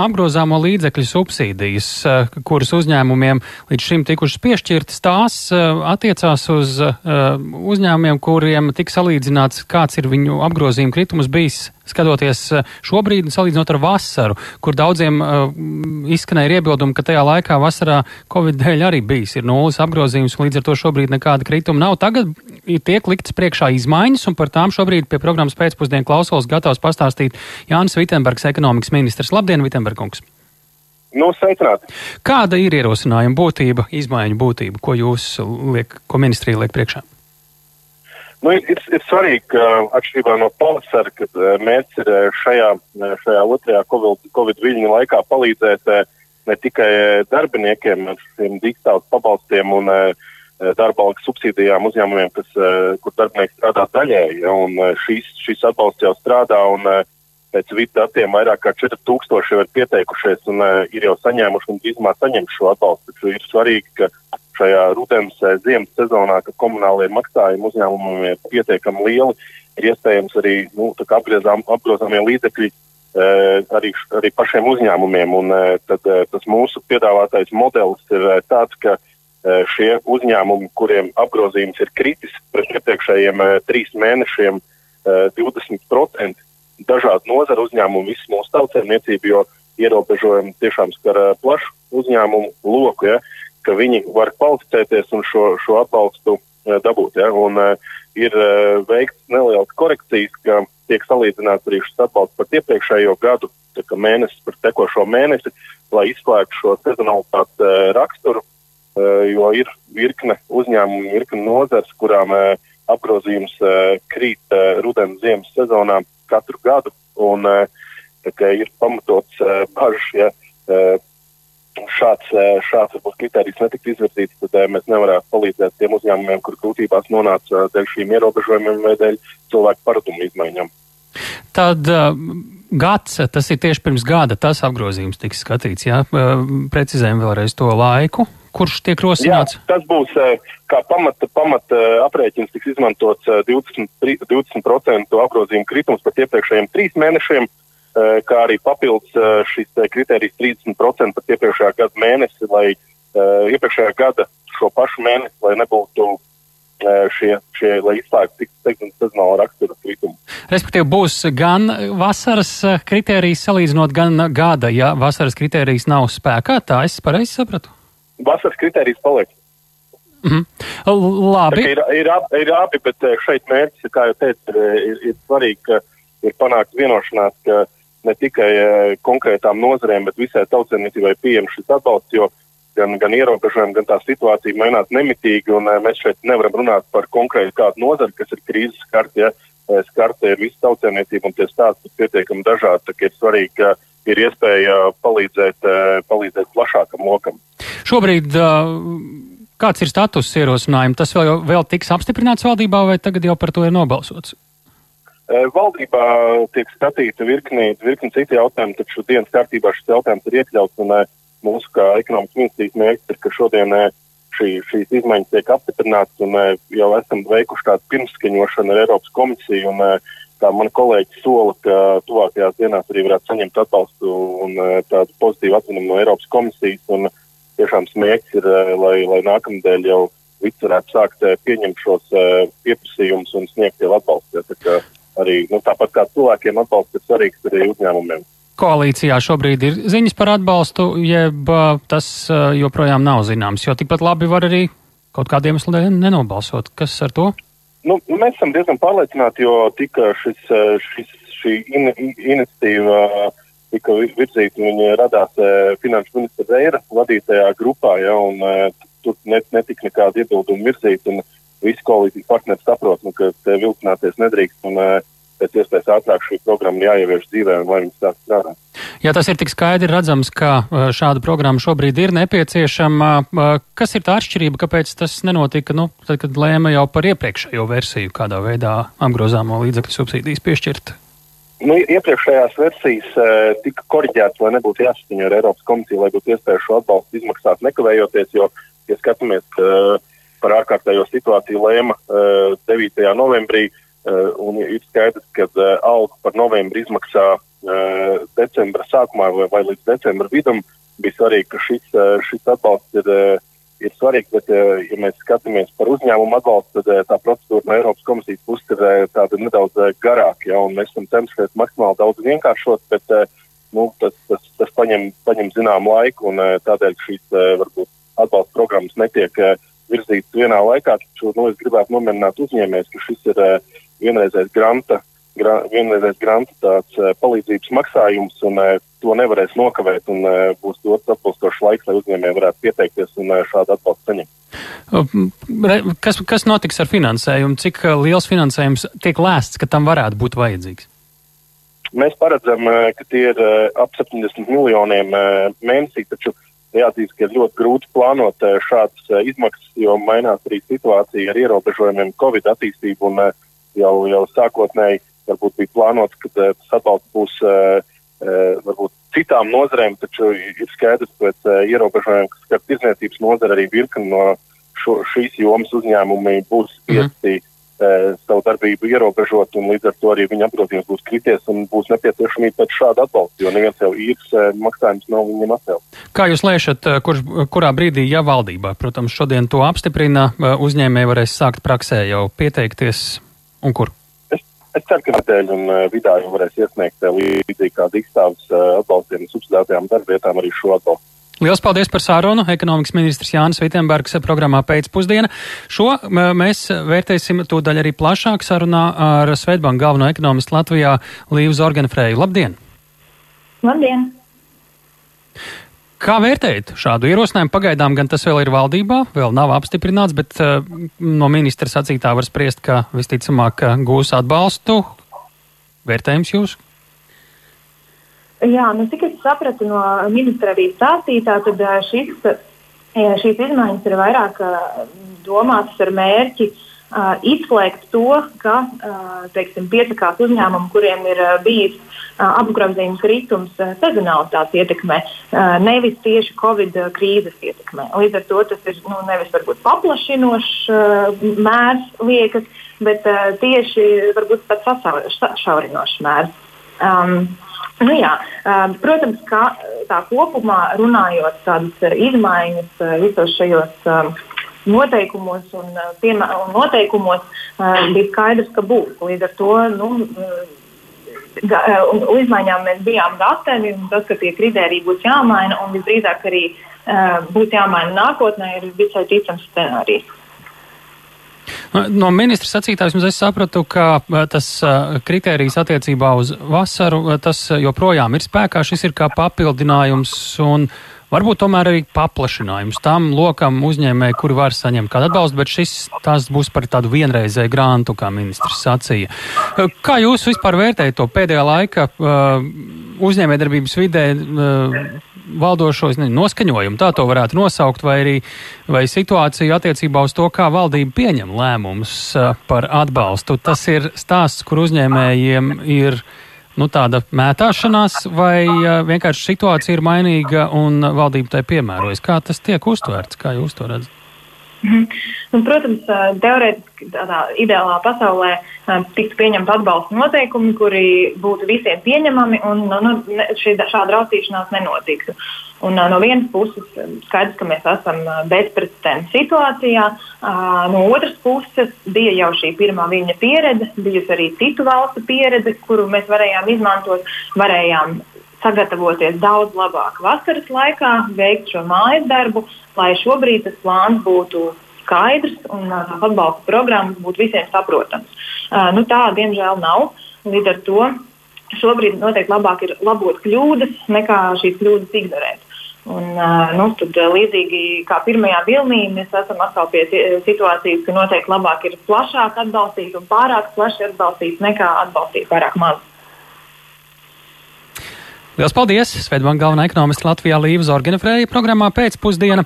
apgrozāmo līdzekļu subsīdijas, eh, kuras uzņēmumiem līdz šim tikušas piešķirtas, tās eh, attiecās uz eh, uzņēmumiem, kuriem tika salīdzināts, kāds ir viņu apgrozījuma kritums bijis skatoties šobrīd, salīdzinot ar vasaru, kur daudziem uh, izskanēja iebildumi, ka tajā laikā vasarā Covid dēļ arī bijis ir nulles apgrozījums, un līdz ar to šobrīd nekāda krituma nav. Tagad tiek liktas priekšā izmaiņas, un par tām šobrīd pie programmas pēcpusdienu klausos gatavs pastāstīt Jānis Vitenbergs, ekonomikas ministrs. Labdien, Vitenbergs! Rozenbergs. Nu, sveicināti. Kāda ir ierosinājuma būtība, izmaiņu būtība, ko jūs liek, ko ministrija liek priekšā? Nu, ir, ir, svarīgi, ka atšķirībā no pavasara, kad eh, mērķis ir eh, šajā, šajā otrajā Covid, COVID viļņu laikā palīdzēt ne tikai darbiniekiem ar šiem digitālus pabalstiem un darba algas subsīdijām uzņēmumiem, kas, kur darbinieki strādā daļēji, ja, un šīs, šīs atbalsts jau strādā un uh, pēc vidu datiem vairāk kā 4000 jau ir pieteikušies un uh, ir jau saņēmuši un drīzumā saņems šo atbalstu. Taču ir svarīgi, ka šajā rudens uh, ziemas sezonā, kad komunālie maksājumi uzņēmumiem ir pietiekami lieli, ir iespējams arī nu, apgrozāmie līdzekļi uh, arī, arī pašiem uzņēmumiem. Un, uh, tad, tas mūsu piedāvātais modelis ir tāds, ka šie uzņēmumi, kuriem apgrozījums ir kritis pret iepriekšējiem trīs mēnešiem, uh, 20%, dažādu nozaru uzņēmumu, visu mūsu tautsēmniecību, jo ierobežojumi tiešām skar plašu uzņēmumu loku, ja, ka viņi var kvalificēties un šo, šo atbalstu uh, dabūt. Ja, un, uh, ir uh, veikts nelielas korekcijas, ka tiek salīdzināts arī šis atbalsts par iepriekšējo gadu, mēnesis par tekošo mēnesi, lai izslēgtu šo sezonalitātes uh, raksturu, uh, jo ir virkne uzņēmumu, virkne nozars, kurām uh, apgrozījums krīt rudens ziemas sezonā katru gadu. Un, eh, ir pamatots eh, bažas, ja eh, šāds, šāds varbūt kriterijs netiktu izvirzīts, tad mēs nevarētu palīdzēt tiem uzņēmumiem, kur grūtībās nonāca dēļ šīm ierobežojumiem vai dēļ cilvēku paradumu izmaiņām. Tad gads, tas ir tieši pirms gada, tas apgrozījums tiks skatīts, jā, precizējam vēlreiz to laiku, kurš tiek rosināts? Jā, tas būs kā pamata, pamata aprēķins, tiks izmantots 20%, 20 apgrozījuma kritums pat iepriekšējiem trīs mēnešiem, kā arī papildus šis kriterijs 30% pat iepriekšējā gada mēnesi, lai iepriekšējā gada šo pašu mēnesi, lai nebūtu šie, šie lai izslēgtu tik sezonāla rakstura kritumu. Respektīvi, būs gan vasaras kritērijas salīdzinot, gan gada, ja vasaras kritērijas nav spēkā. Tā es pareizi sapratu? vasaras kritērijas paliek. Mm -hmm. Labi. Ir, ir, ir abi, bet eh, šeit mērķis, kā jau teicu, ir, ir, ir svarīgi, ka ir panākt vienošanās, ka ne tikai uh, konkrētām nozarēm, bet visai tautsēmniecībai pieejams šis atbalsts, jo gan, gan ierobežojumi, gan tā situācija mainās nemitīgi, un uh, mēs šeit nevaram runāt par konkrēti kādu nozari, kas ir krīzes skarta, ja skarta ir visa tautsēmniecība, un tie stāsti ir pietiekami dažādi, tā ir svarīgi, ka ir iespēja palīdzēt, palīdzēt plašākam lokam. Šobrīd kāds ir status ierosinājumi? Tas vēl, vēl tiks apstiprināts valdībā vai tagad jau par to ir nobalsots? Valdībā tiek skatīta virkni, virkni citu jautājumu, taču dienas kārtībā šis jautājums ir iekļauts un mūsu ekonomikas ministrijas mērķis ir, ka šodien šī, šīs izmaiņas tiek apstiprinātas un jau esam veikuši tādu pirmskaņošanu ar Eiropas komisiju un kā man kolēģi sola, ka tuvākajās dienās arī varētu saņemt atbalstu un tādu pozitīvu atzinumu no Eiropas komisijas. Un, tiešām smiegs ir, lai, lai nākamnedēļ jau viss varētu sākt pieņemt šos pieprasījumus un sniegt jau atbalstu. Arī nu, tāpat kā cilvēkiem atbalsts ir svarīgs arī uzņēmumiem. Koalīcijā šobrīd ir ziņas par atbalstu, jeb tas joprojām nav zināms, jo tikpat labi var arī kaut kādiem iemesliem nenobalsot. Kas ar to? Nu, mēs esam diezgan pārliecināti, jo tika šis, šis, šī in, iniciatīva uh, tika virzīta, viņa radās e, finanšu ministra Reira vadītajā grupā, ja, un e, tur net, netika nekāda iebilduma virzīt, un visi koalīcijas partneri saprot, nu, ka te vilcināties nedrīkst, un e, pēc iespējas ātrāk šī programma jāievieš dzīvē, un lai viņi sāk strādāt. Ja tas ir tik skaidri redzams, ka e, šāda programma šobrīd ir nepieciešama, e, kas ir tā atšķirība, kāpēc tas nenotika, nu, tad, kad lēma jau par iepriekšējo versiju, kādā veidā apgrozāmo līdzekļu subsīdijas piešķirt? Nu, iepriekšējās versijas uh, tika korģētas, lai nebūtu jāsaskaņo ar Eiropas komisiju, lai būtu iespēja šo atbalstu izmaksāt nekavējoties, jo, ja skatāmies uh, par ārkārtējo situāciju lēma uh, 9. novembrī, uh, un ir skaidrs, ka uh, algu par novembri izmaksā decembra sākumā vai, vai līdz decembra vidum bija svarīgi, ka šis, šis atbalsts ir, ir svarīgs, bet, ja mēs skatāmies par uzņēmumu atbalstu, tad tā procedūra no Eiropas komisijas puses ir tāda nedaudz garāka, ja, mēs esam cenšies maksimāli daudz vienkāršot, bet nu, tas, tas, tas paņem, paņem zinām laiku, un tādēļ šīs varbūt atbalsta programmas netiek virzītas vienā laikā, taču nu, es gribētu nomierināt uzņēmējus, ka šis ir vienreizējs granta gra, vienreizējs granta tāds uh, palīdzības maksājums, un uh, to nevarēs nokavēt, un uh, būs dots atbilstošs laiks, lai uzņēmēji varētu pieteikties un uh, šādu atbalstu saņemt. Kas, kas notiks ar finansējumu? Cik liels finansējums tiek lēsts, ka tam varētu būt vajadzīgs? Mēs paredzam, ka tie ir ap 70 miljoniem mēnesī, taču jāatzīst, ka ir ļoti grūti plānot šādas izmaksas, jo mainās arī situācija ar ierobežojumiem Covid attīstību un jau, jau sākotnēji varbūt bija plānots, ka tas atbalsts būs varbūt citām nozarēm, taču ir skaidrs pēc uh, ierobežojumiem, kas skar tirzniecības nozara arī virkni no šo, šīs jomas uzņēmumi būs mhm. spiesti mm. Uh, savu darbību ierobežot, un līdz ar to arī viņa apgrozījums būs krities un būs nepieciešamība pēc šāda atbalsta, jo neviens jau īres uh, maksājums nav viņam atcelt. Kā jūs lēšat, kurš, kurā brīdī, ja valdībā, protams, šodien to apstiprina, uzņēmēji varēs sākt praksē jau pieteikties un kur? Es ceru, ka nedēļa un vidā jau varēs iesniegt līdzīgi kā dikstāvs atbalstiem un subsidētajām darbvietām arī šo atbalstu. Lielas paldies par sārunu. Ekonomikas ministrs Jānis Vitenbergs programmā pēcpusdiena. Šo mēs vērtēsim tūdaļ arī plašāk sarunā ar Svetbanku galveno ekonomistu Latvijā Līvu Zorganfrēju. Labdien! Labdien! Kā vērtējat šādu ierosinājumu? Pagaidām gan tas vēl ir valdībā, vēl nav apstiprināts, bet uh, no ministra sacītā var spriest, ka visticamāk gūs atbalstu. Vērtējums jūs? Jā, nu cik es sapratu no ministra arī stāstītā, tad šis, šīs izmaiņas ir vairāk domātas ar mērķi uh, izslēgt to, ka uh, teiksim, piesakās uzņēmumi, kuriem ir uh, bijis uh, apgrozījuma kritums uh, sezonalitātes ietekmē, uh, nevis tieši Covid krīzes ietekmē. Līdz ar to tas ir nu, nevis varbūt paplašinošs uh, mērs liekas, bet uh, tieši varbūt pat sašaurinošs mērs. Um, Nu jā, protams, ka tā kopumā runājot, tādas izmaiņas visos šajos noteikumos un, uh, piemē, un noteikumos uh, bija skaidrs, ka būs. Līdz ar to nu, uh, izmaiņām mēs bijām gatavi, un tas, ka tie kriteriji būs jāmaina un visdrīzāk arī uh, būs jāmaina nākotnē, ir visai ticams scenārijs. No ministra sacītājs es sapratu, ka tas kritērijs attiecībā uz vasaru, tas joprojām ir spēkā. Šis ir kā papildinājums un Varbūt tomēr arī paplašinājums tam lokam uzņēmēji, kuri var saņemt kādu atbalstu, bet šis tās būs par tādu vienreizēju grantu, kā ministrs sacīja. Kā jūs vispār vērtējat to pēdējā laika uh, uzņēmējdarbības vidē uh, valdošo nezinu, noskaņojumu, tā to varētu nosaukt, vai arī vai situāciju attiecībā uz to, kā valdība pieņem lēmumus uh, par atbalstu? Tas ir stāsts, kur uzņēmējiem ir nu, tāda mētāšanās, vai vienkārši situācija ir mainīga un valdība tai piemērojas? Kā tas tiek uztverts? Kā jūs to redzat? -hmm. un, protams, teorētiski tādā ideālā pasaulē tiktu pieņemti atbalsta noteikumi, kuri būtu visiem pieņemami, un nu, nu, šī, šāda raustīšanās nenotiktu. Un, no vienas puses, skaidrs, ka mēs esam bezprecedenta situācijā. No otras puses, bija jau šī pirmā viņa pieredze, bijusi arī citu valstu pieredze, kuru mēs varējām izmantot. Varējām sagatavoties daudz labāk vasaras laikā, veikt šo mājas darbu, lai šobrīd tas plāns būtu skaidrs un tās atbalsta programmas būtu visiem saprotams. Uh, nu, tā, diemžēl, nav. Līdz ar to šobrīd noteikti labāk ir labot kļūdas, nekā šīs kļūdas ignorēt. Un, nu, tad, līdzīgi kā pirmajā vilnī, mēs esam atkal pie situācijas, ka noteikti labāk ir plašāk atbalstīt un pārāk plaši atbalstīt nekā atbalstīt pārāk maz. Lielas paldies! Svētbanka galvenā ekonomista Latvijā Līva Zorgenefrēja programmā pēcpusdiena.